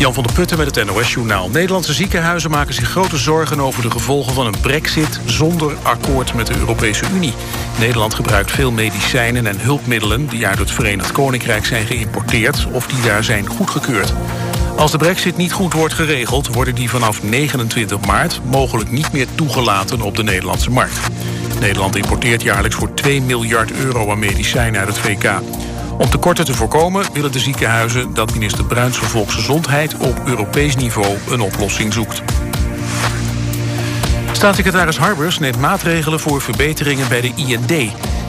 Jan van der Putten met het NOS-journaal. Nederlandse ziekenhuizen maken zich grote zorgen over de gevolgen van een brexit zonder akkoord met de Europese Unie. Nederland gebruikt veel medicijnen en hulpmiddelen die uit het Verenigd Koninkrijk zijn geïmporteerd of die daar zijn goedgekeurd. Als de brexit niet goed wordt geregeld, worden die vanaf 29 maart mogelijk niet meer toegelaten op de Nederlandse markt. Nederland importeert jaarlijks voor 2 miljard euro aan medicijnen uit het VK. Om tekorten te voorkomen willen de ziekenhuizen dat minister Bruins van Volksgezondheid op Europees niveau een oplossing zoekt. Staatssecretaris Harbers neemt maatregelen voor verbeteringen bij de IND.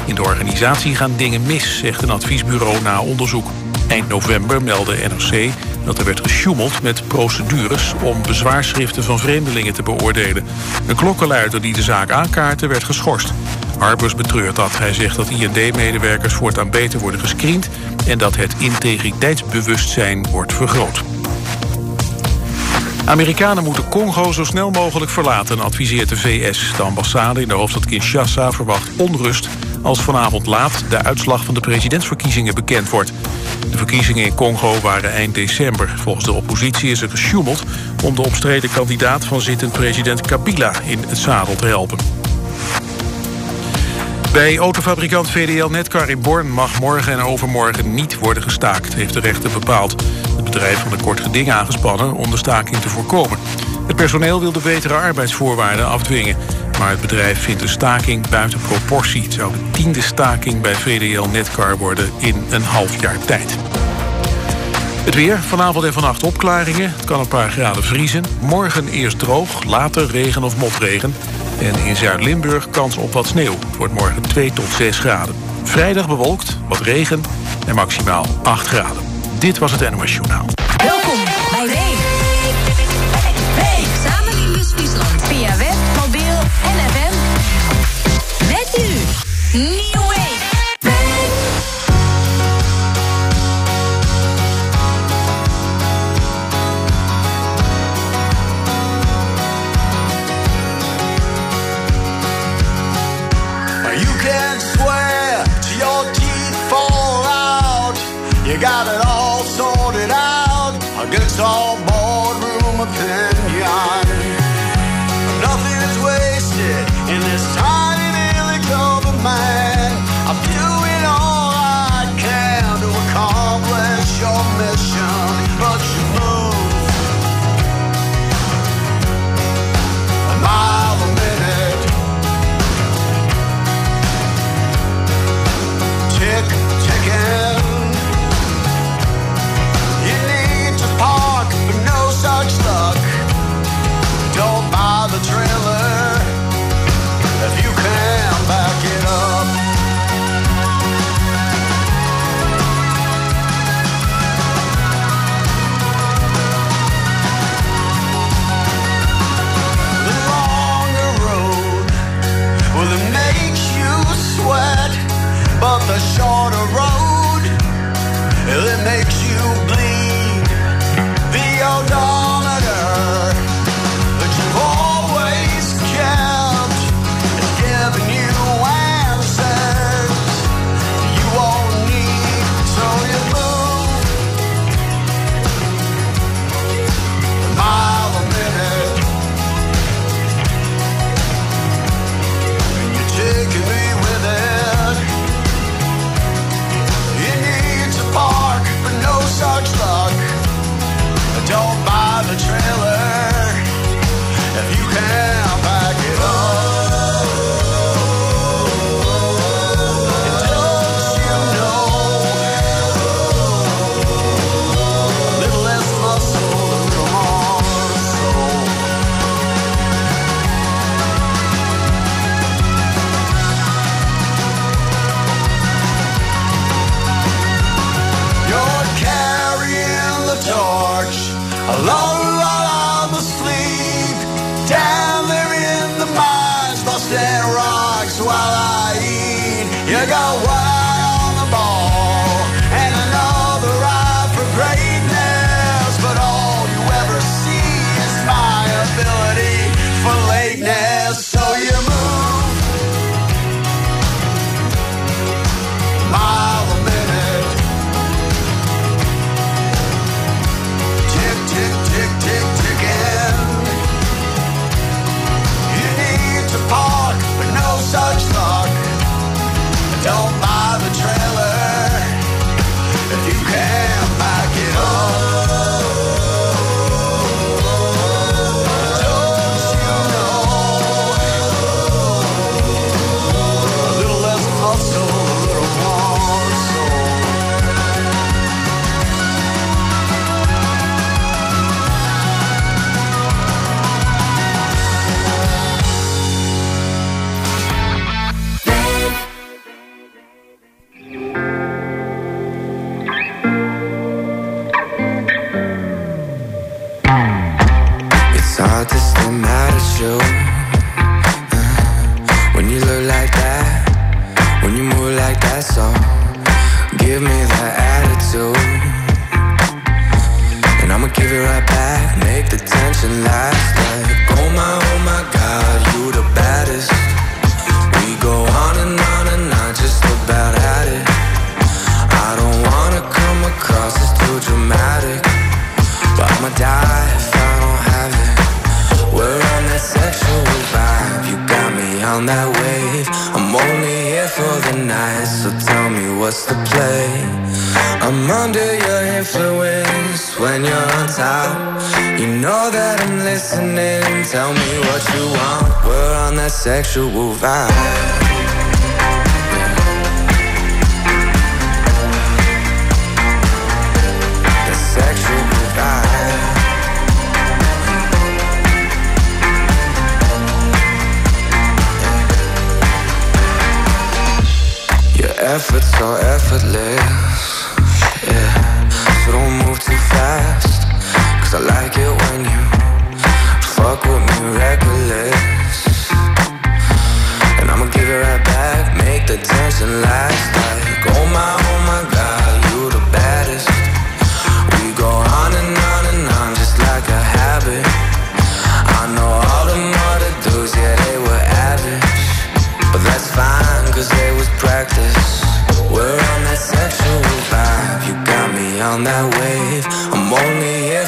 In de organisatie gaan dingen mis, zegt een adviesbureau na onderzoek. Eind november meldde NRC dat er werd gesjoemeld met procedures... om bezwaarschriften van vreemdelingen te beoordelen. Een klokkenluider die de zaak aankaartte werd geschorst. Harbers betreurt dat. Hij zegt dat IND-medewerkers voortaan beter worden gescreend... en dat het integriteitsbewustzijn wordt vergroot. Amerikanen moeten Congo zo snel mogelijk verlaten, adviseert de VS. De ambassade in de hoofdstad Kinshasa verwacht onrust... als vanavond laat de uitslag van de presidentsverkiezingen bekend wordt. De verkiezingen in Congo waren eind december. Volgens de oppositie is er gesjoemeld om de omstreden kandidaat van zittend president Kabila in het zadel te helpen. Bij autofabrikant VDL Netcar in Born mag morgen en overmorgen niet worden gestaakt, heeft de rechter bepaald. Het bedrijf van een kort geding aangespannen om de staking te voorkomen. Het personeel wil de betere arbeidsvoorwaarden afdwingen. Maar het bedrijf vindt de staking buiten proportie. Het zou de tiende staking bij VDL Netcar worden in een half jaar tijd. Het weer, vanavond en vannacht opklaringen. Het kan een paar graden vriezen. Morgen eerst droog, later regen of motregen. En in Zuid-Limburg kans op wat sneeuw. Het wordt morgen 2 tot 6 graden. Vrijdag bewolkt, wat regen en maximaal 8 graden. Dit was het NOS Journaal. Welkom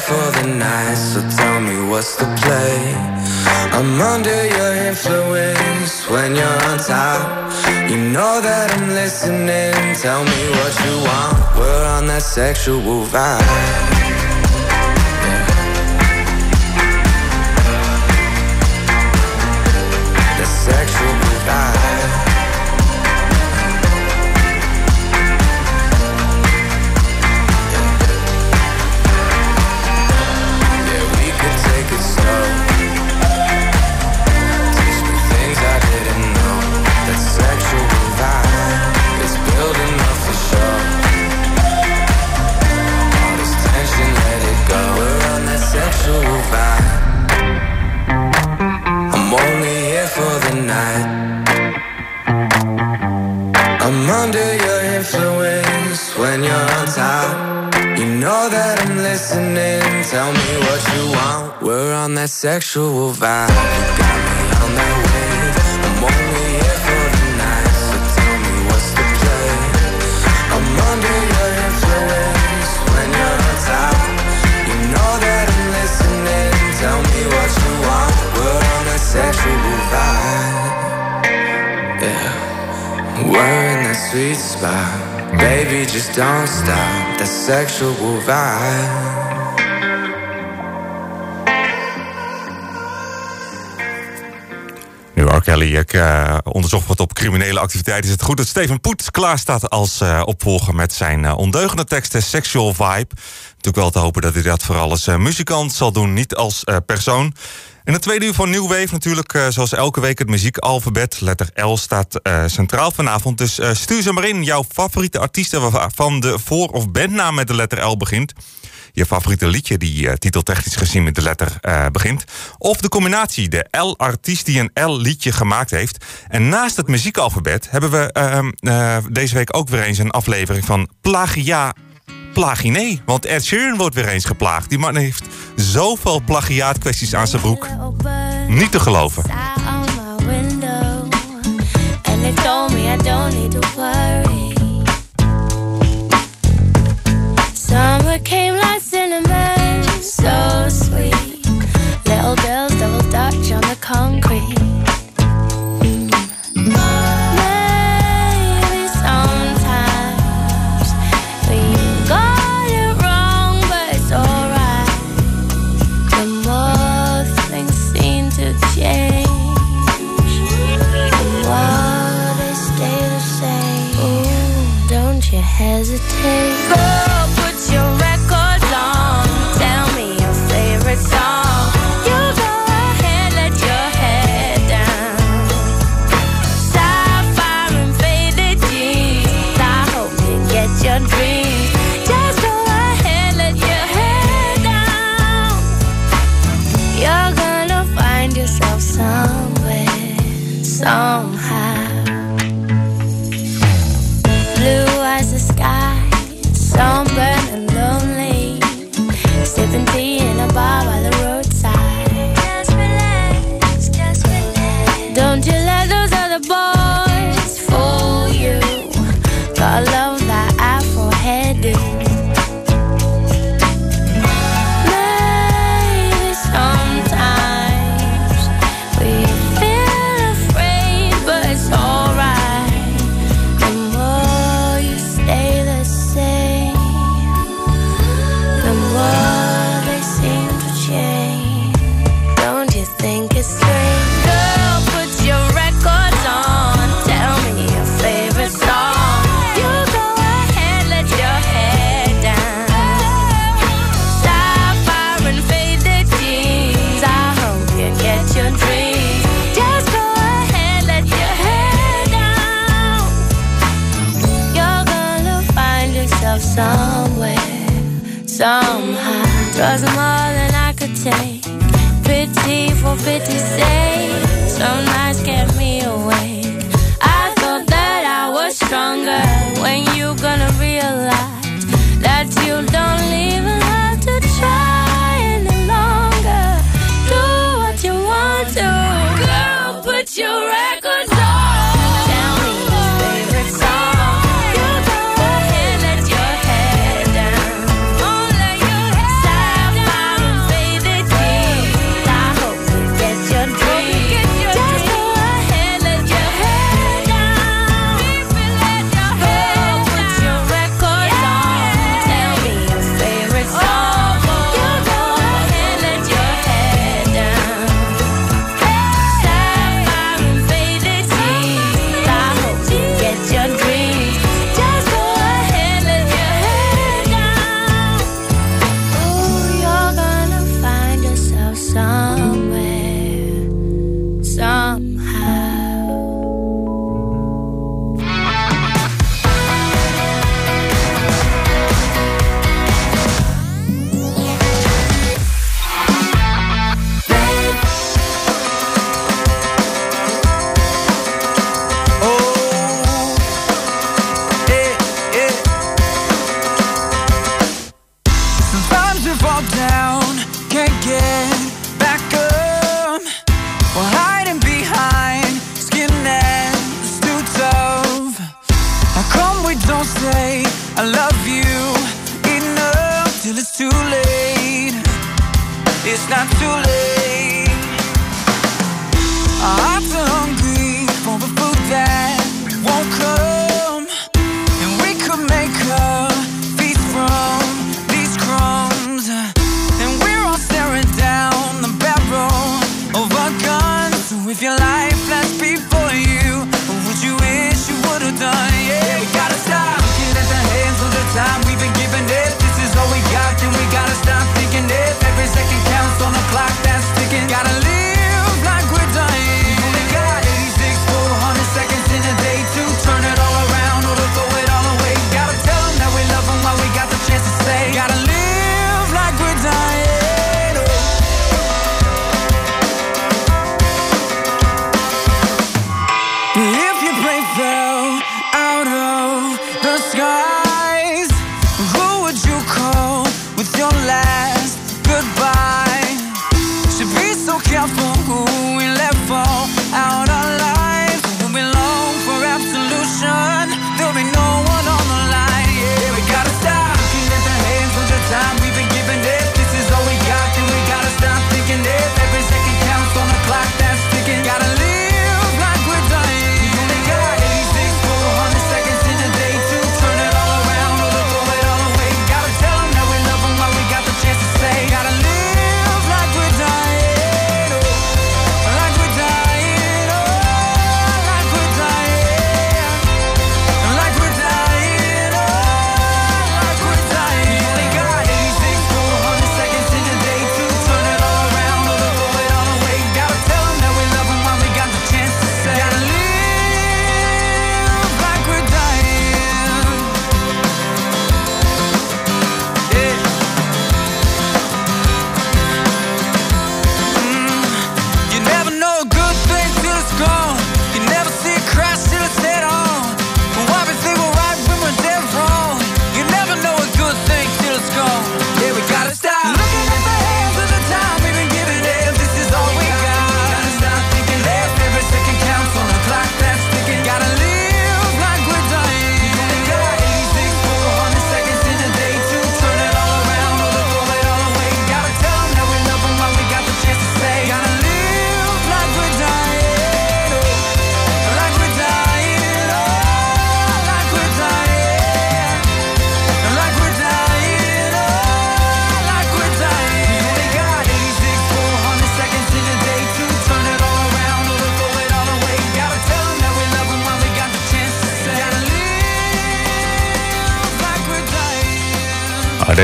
for the night, so tell me what's the play. I'm under your influence when you're on top. You know that I'm listening. Tell me what you want. We're on that sexual vibe. Sexual vibe. You got me on that wave. I'm only here for the night. So tell me what's the play. I'm under your influence when you're on top. You know that I'm listening. Tell me what you want. We're on sexual vibe. Yeah. We're in that sweet spot. Baby, just don't stop. That sexual vibe. Ik, eh, onderzocht wordt op criminele activiteiten... is het goed dat Steven Poet klaar staat als eh, opvolger... met zijn eh, ondeugende teksten Sexual Vibe. Natuurlijk wel te hopen dat hij dat vooral als muzikant zal doen, niet als persoon. In het tweede uur van New Wave natuurlijk, zoals elke week... het muziekalfabet, letter L, staat centraal vanavond. Dus stuur ze maar in, jouw favoriete artiesten... waarvan de voor- of bandnaam met de letter L begint je favoriete liedje die eh, titeltechnisch gezien met de letter eh, begint. Of de combinatie, de L-artiest die een L-liedje gemaakt heeft. En naast het muziekalfabet hebben we ehm, eh, deze week ook weer eens een aflevering van Plagia Plaginé. Want Ed Sheeran wordt weer eens geplaagd. Die man heeft zoveel plagiaatkwesties aan zijn broek. Niet te geloven. Little girls double dutch on the concrete.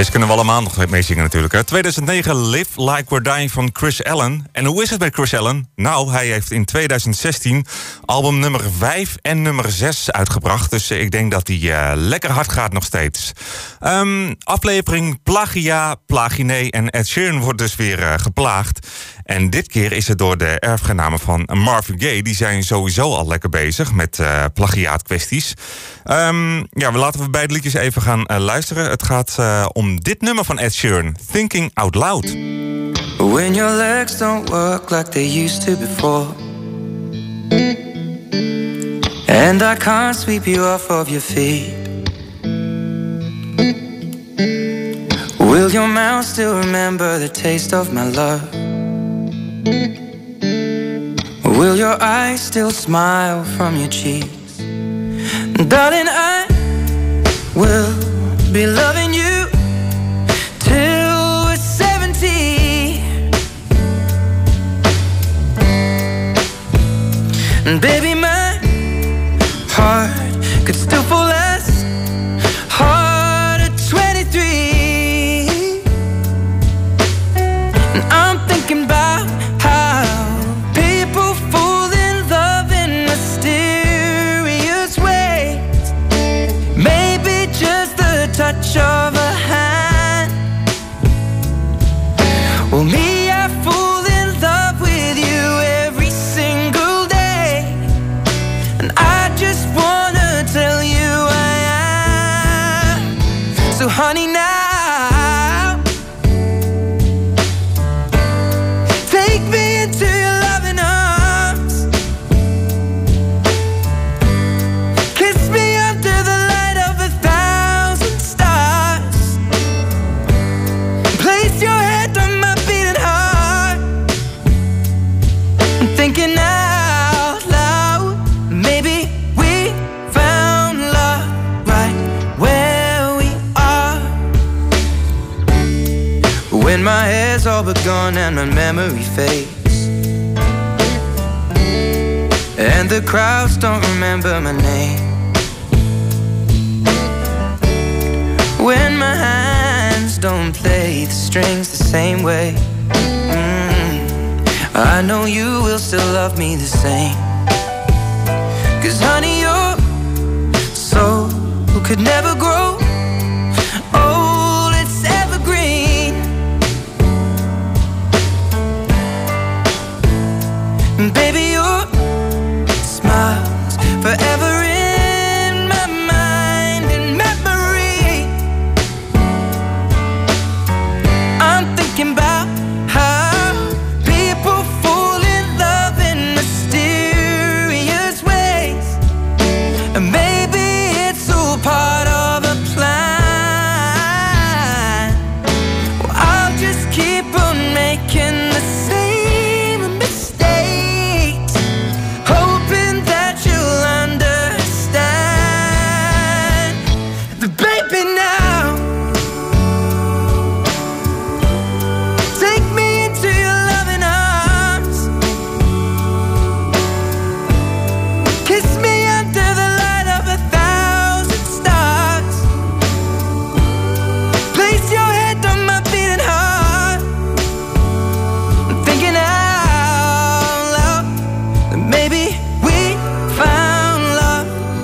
Deze kunnen we allemaal nog meezingen natuurlijk. Hè. 2009 Live Like We're Dying van Chris Allen. En hoe is het met Chris Allen? Nou, hij heeft in 2016 album nummer 5 en nummer 6 uitgebracht. Dus ik denk dat hij eh, lekker hard gaat nog steeds. Ehm, aflevering Plagia, Plagine en Ed Sheeran wordt dus weer eh, geplaagd. En dit keer is het door de erfgenamen van Marvin Gaye. Die zijn sowieso al lekker bezig met uh, plagiaatkwesties. Ehm, ja, we laten we beide liedjes even gaan uh, luisteren. Het gaat uh, om dit nummer van Ed Sheeran, Thinking Out Loud. When your legs don't work like they used to before And I can't sweep you off of your feet Will your mouth still remember the taste of my love? Will your eyes still smile from your cheeks? Darling, I will be loving you till we're 70. And baby, heart gone and my memory fades And the crowds don't remember my name. When my hands don't play the strings the same way mm, I know you will still love me the same. Cause honey, your soul could never grow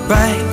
right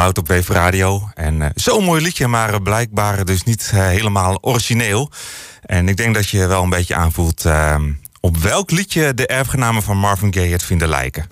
geluid op Wave Radio. En eh, zo'n mooi liedje, maar eh, blijkbaar dus niet eh, helemaal origineel. En ik denk dat je wel een beetje aanvoelt ehm, op welk liedje de erfgenamen van Marvin Gaye het vinden lijken.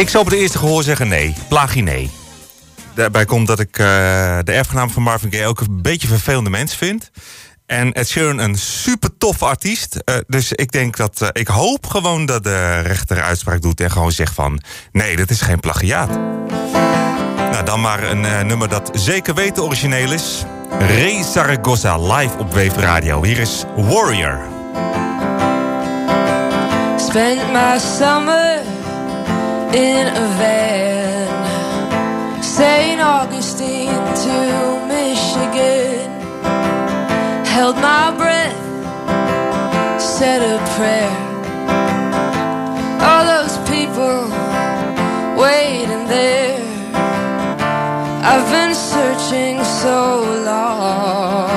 Ik zou op het eerste gehoor zeggen nee. Plagie nee. Daarbij komt dat ik eh, de erfgenaam van Marvin Gaye ook een beetje vervelende mens vind. En Ed Sheeran een super tof artiest. Eh, dus ik denk dat, eh, ik hoop gewoon dat de rechter uitspraak doet en gewoon zegt van... nee, dat is geen plagiaat. Nou, dan maar een nummer dat zeker weten origineel is. Ray Zaragoza live op Wave Radio. Hier is Warrior. Spent my summer in a van, St. Augustine to Michigan. Held my breath, said a prayer. All those people waiting there. I've been searching so long.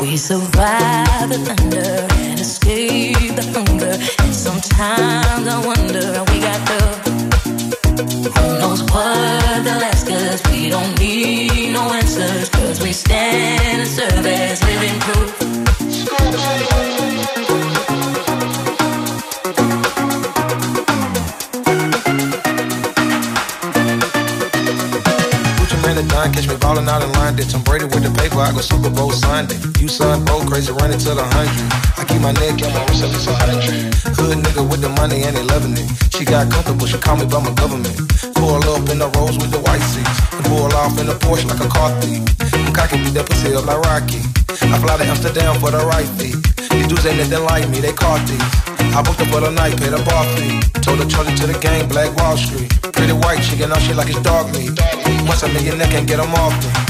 We survive bold, crazy, running to the hundred. I keep my neck and my wrist up, it's a hundred. Hood nigga with the money and they loving it. She got comfortable, she call me by my government. Pull up in the rose with the white seats. And pull off in the Porsche like a car thief. I'm cocky, beat that pussy up like Rocky. I fly to Amsterdam for the right fee. These dudes ain't nothing like me, they car thieves. I booked her for the night, paid a bar fee. Told her charge it to the game, Black Wall Street. Pretty white chicken, now she like it's dog meat. Once a millionaire can't get them off me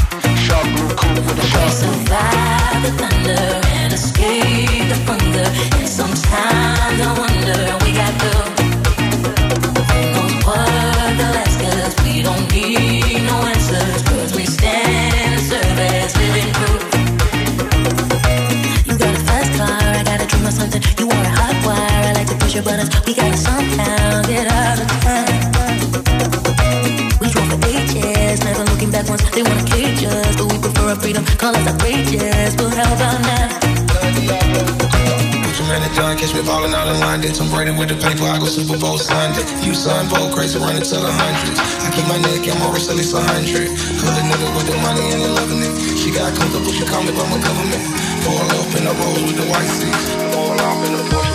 shark. Survive the thunder and escape the thunder. And sometimes I wonder we got. No we don't need. Falling out in. Did some Brady with the paper, I go Super Bowl Sunday. You son, Bowl crazy, running to the hundreds. I keep my neck, I'm over at least a hundred. The nigga with the money and they loving it. She got comfortable, she call me by my government. Pull up in the road with the white seats. Pull off in the Porsche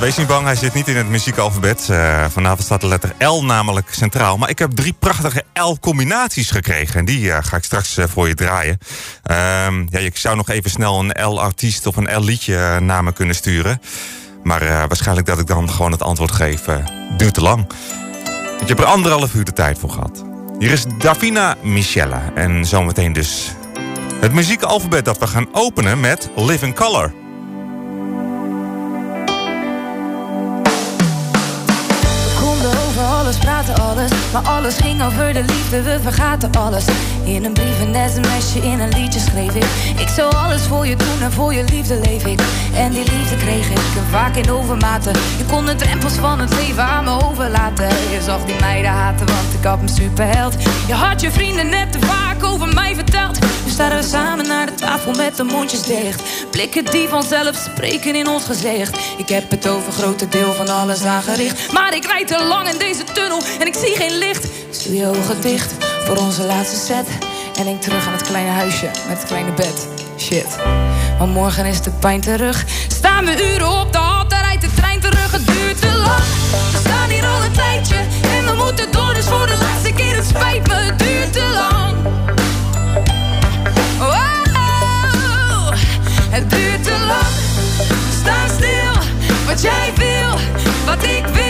wees niet bang, hij zit niet in het muziekalfabet. Eh, vanavond staat de letter L namelijk centraal. Maar ik heb drie prachtige L-combinaties gekregen. En die eh, ga ik straks eh, voor je draaien. Ehm, ja, je zou nog even snel een L-artiest of een L-liedje naar me kunnen sturen. Maar waarschijnlijk dat ik dan gewoon het antwoord geef, duurt te lang. Je hebt er anderhalf uur de tijd voor gehad. Hier is Davina Michelle. En zometeen dus het muziekalfabet dat we gaan openen met Living Color. respect. Praten alles. Maar alles ging over de liefde, we vergaten alles. In een brief, een sms'je, in een liedje schreef ik. Ik zou alles voor je doen en voor je liefde leef ik. En die liefde kreeg ik vaak in overmaten Je kon de drempels van het leven aan me overlaten. Je zag die meiden haten, want ik had me superheld. Je had je vrienden net te vaak over mij verteld. Nu staan we samen naar de tafel met de mondjes dicht. Blikken die vanzelf spreken in ons gezicht. Ik heb het over grote deel van alles aangericht. Maar ik rijd te lang in deze tunnel en ik zie geen licht. Doe je ogen dicht voor onze laatste set. En denk terug aan het kleine huisje met het kleine bed. Shit. Maar morgen is de pijn terug. Staan we uren op de hal, daar rijdt de trein terug. Het duurt te lang. We staan hier al een tijdje. En we moeten door, dus voor de laatste keer. Het spijt me, het duurt te lang. Oh, het duurt te lang. We staan stil. Wat jij wil, wat ik wil,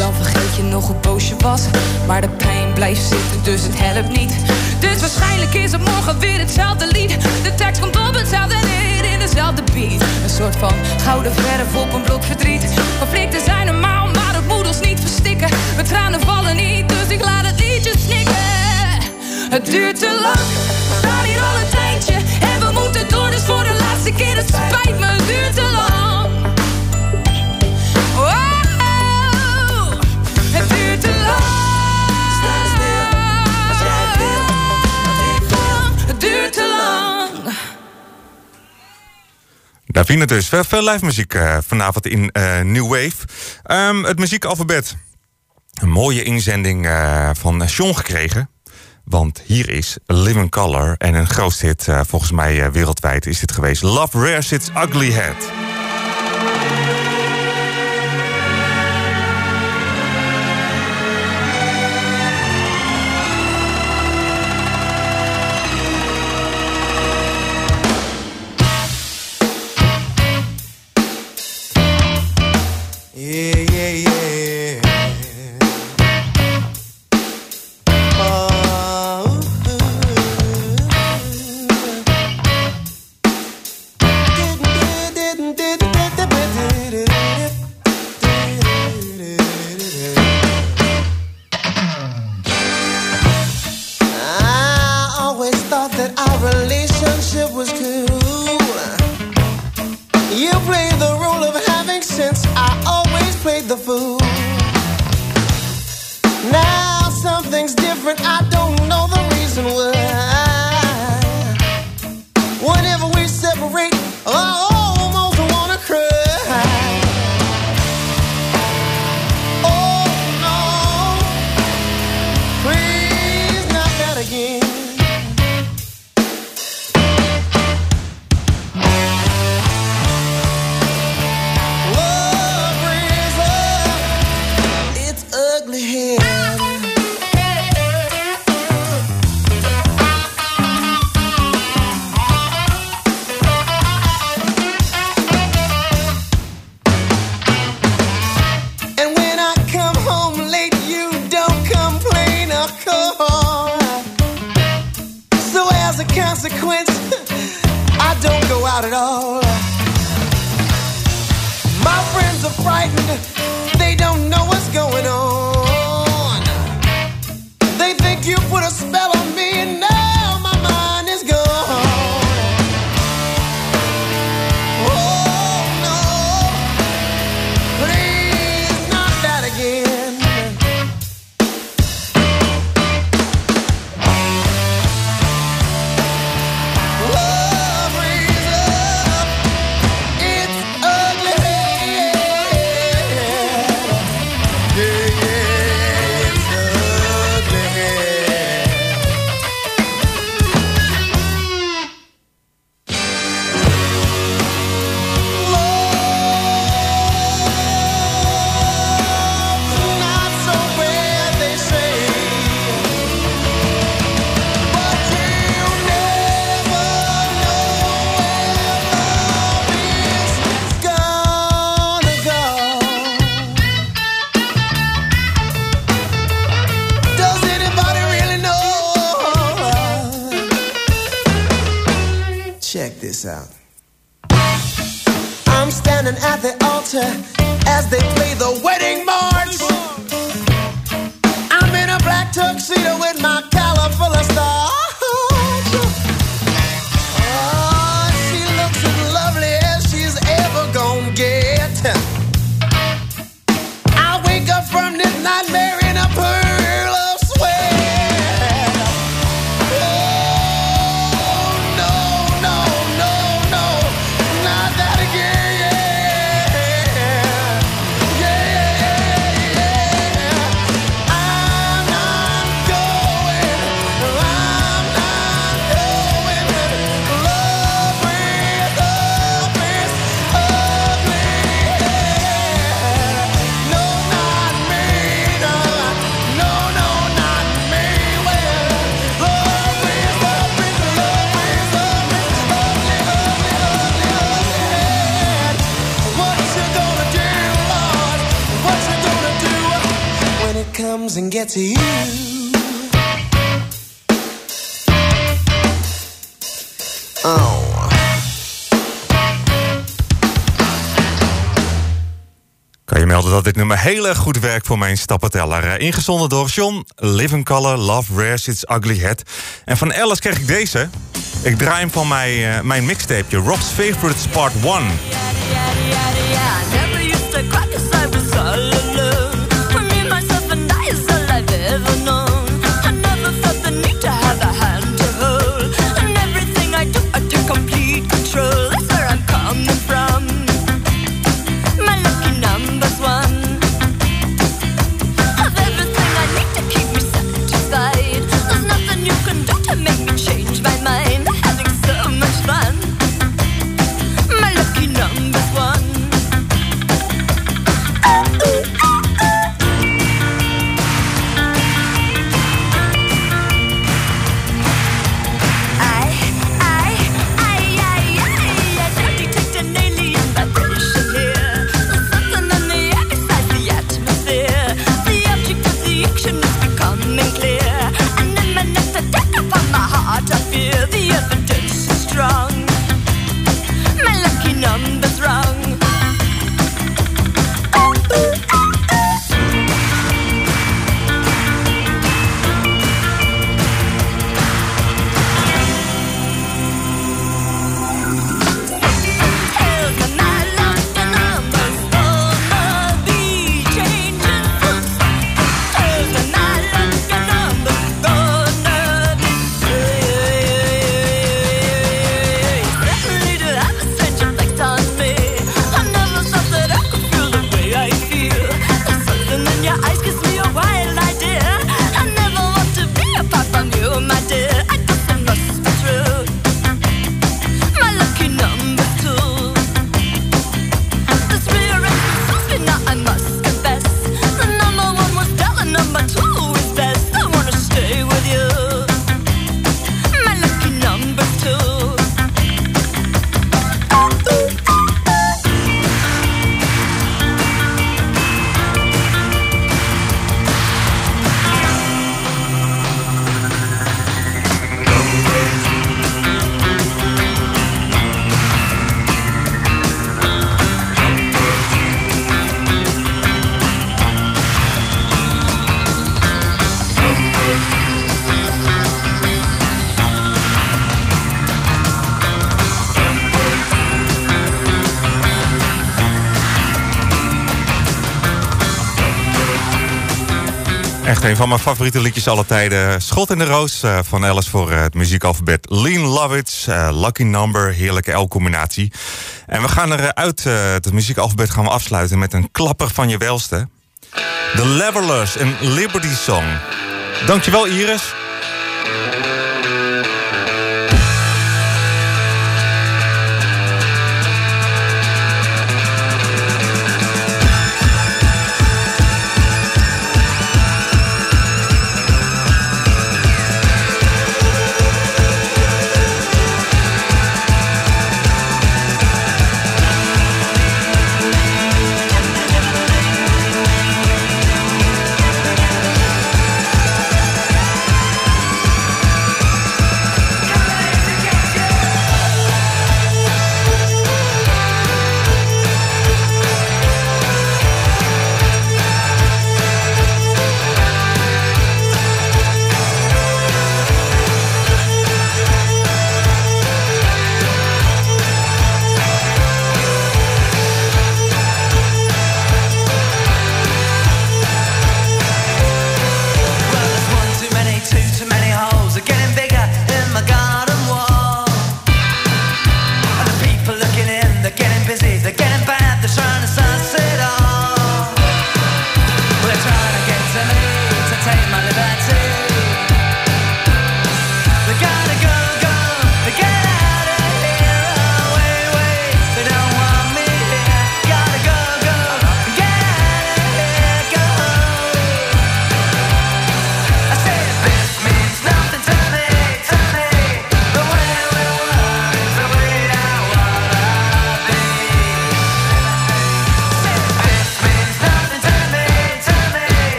Dan vergeet je nog hoe boos je was. Maar de pijn blijft zitten, dus het helpt niet. Dus waarschijnlijk is het morgen weer hetzelfde lied. De tekst komt op hetzelfde neer in dezelfde beat. Een soort van gouden verf op een blok verdriet. Conflicten zijn Davine dus. Veel, live muziek uh, vanavond in uh, New Wave. Um, het muziekalfabet. Een mooie inzending uh, van Sean gekregen. Want hier is Living Color. En een groot hit, volgens mij wereldwijd is dit geweest. Love Wears Its Ugly Head. dat dit nummer heel erg goed werkt voor mijn stappenteller. Eh, ingezonden door John, Live in Color, Love Wears Its Ugly Head. En van Alice kreeg ik deze. Ik draai hem van mijn, eh, mijn mixtapeje, Rob's Favorites Part 1. een van mijn favoriete liedjes alle tijden. Schot in de Roos eh, van Alice voor eh, het muziekalfabet. Lean Lovitz, eh, Lucky Number, heerlijke L-combinatie. En we gaan eruit, het muziekalfabet gaan we afsluiten... met een klapper van je welste. The Levelers, een Liberty Song. Dankjewel Iris.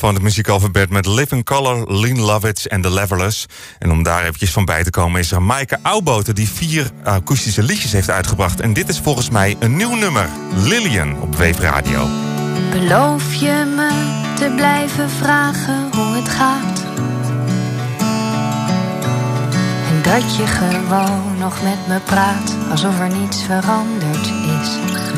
Van het muziekalfabet met Living Color, Lean Lovitz en The Levelers. En om daar eventjes van bij te komen is er Maaike Auwboter die vier akoestische liedjes heeft uitgebracht. En dit is volgens mij een nieuw nummer, Lillian op Weef Radio. Beloof je me te blijven vragen hoe het gaat? En dat je gewoon nog met me praat alsof er niets veranderd is.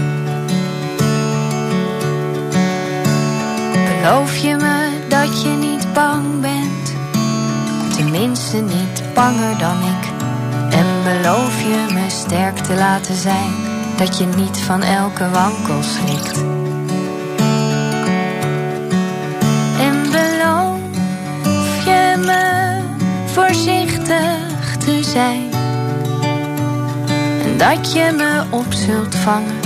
Beloof je me dat je niet bang bent? Tenminste niet banger dan ik. En beloof je me sterk te laten zijn? Dat je niet van elke wankel schrikt. En beloof je me voorzichtig te zijn? En dat je me op zult vangen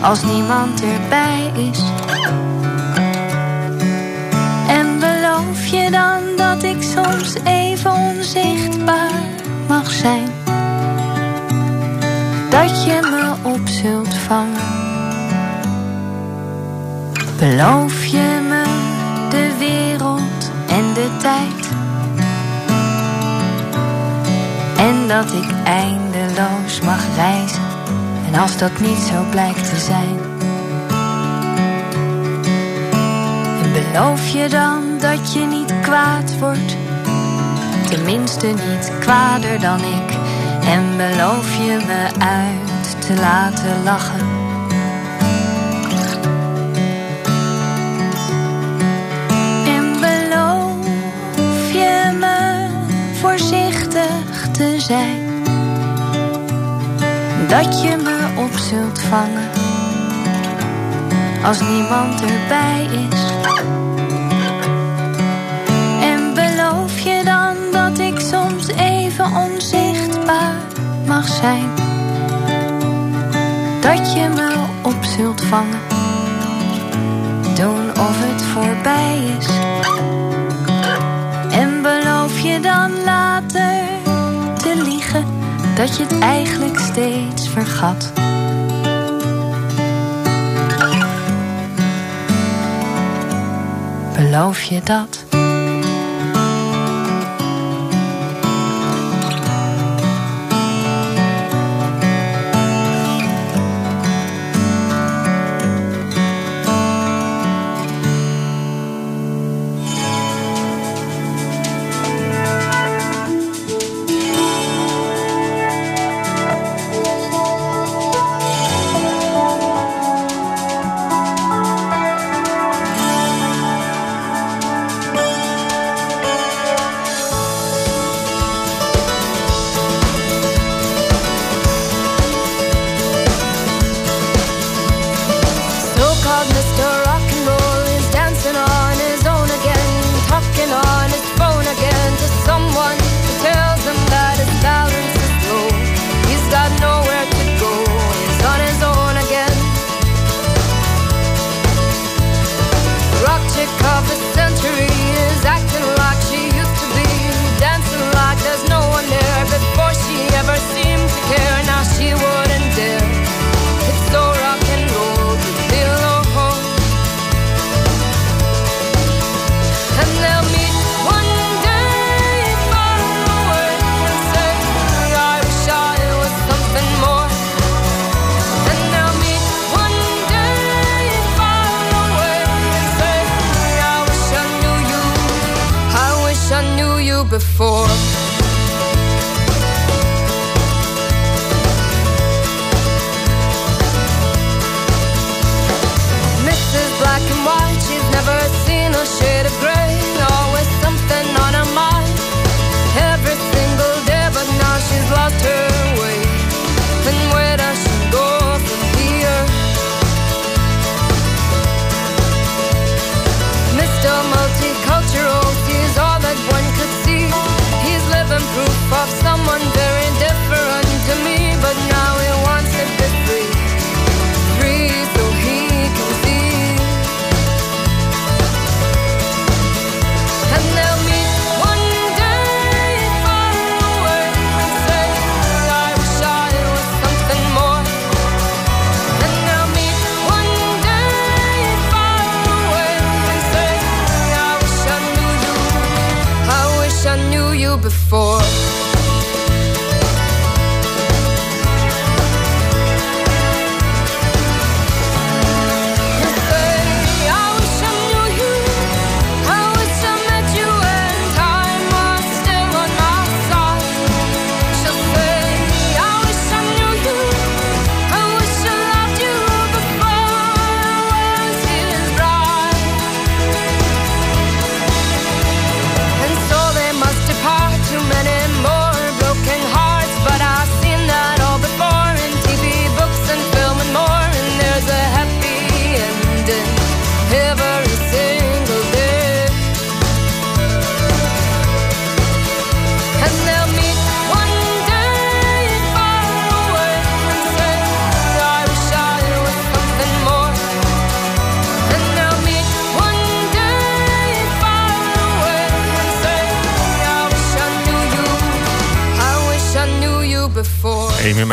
als niemand erbij is. Je dan dat ik soms even onzichtbaar mag zijn? Dat je me op zult vangen. Beloof je me de wereld en de tijd? En dat ik eindeloos mag reizen. En als dat niet zo blijkt te zijn. En beloof je dan dat je niet kwaad wordt? Tenminste niet kwader dan ik. En beloof je me uit te laten lachen. En beloof je me voorzichtig te zijn. Dat je me op zult vangen als niemand erbij is. Zijn. Dat je me op zult vangen, doen of het voorbij is. En beloof je dan later te liegen dat je het eigenlijk steeds vergat. Beloof je dat?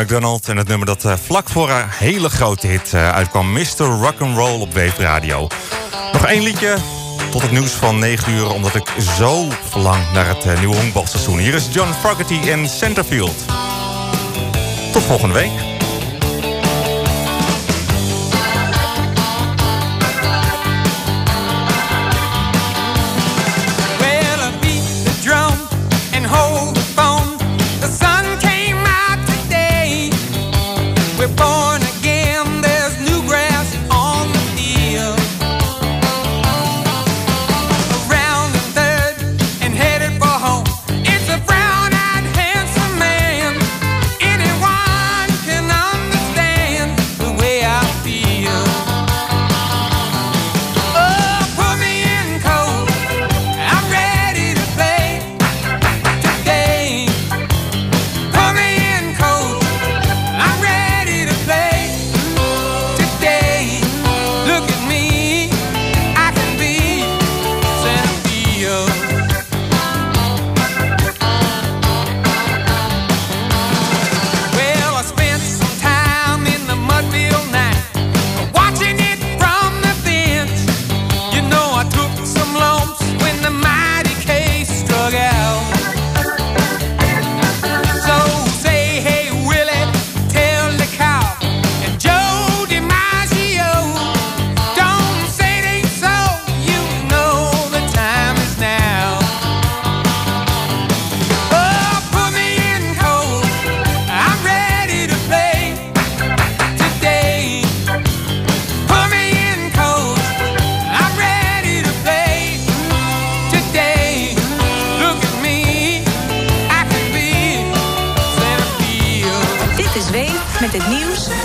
McDonald en het nummer dat eh, vlak voor haar hele grote hit eh, uitkwam. Mr. Rock'n'Roll op Wave Radio. Nog één liedje tot het nieuws van 9 uur, omdat ik zo verlang naar het eh, nieuwe honkbalseizoen. Hier is John Fogerty in Centerfield. Tot volgende week.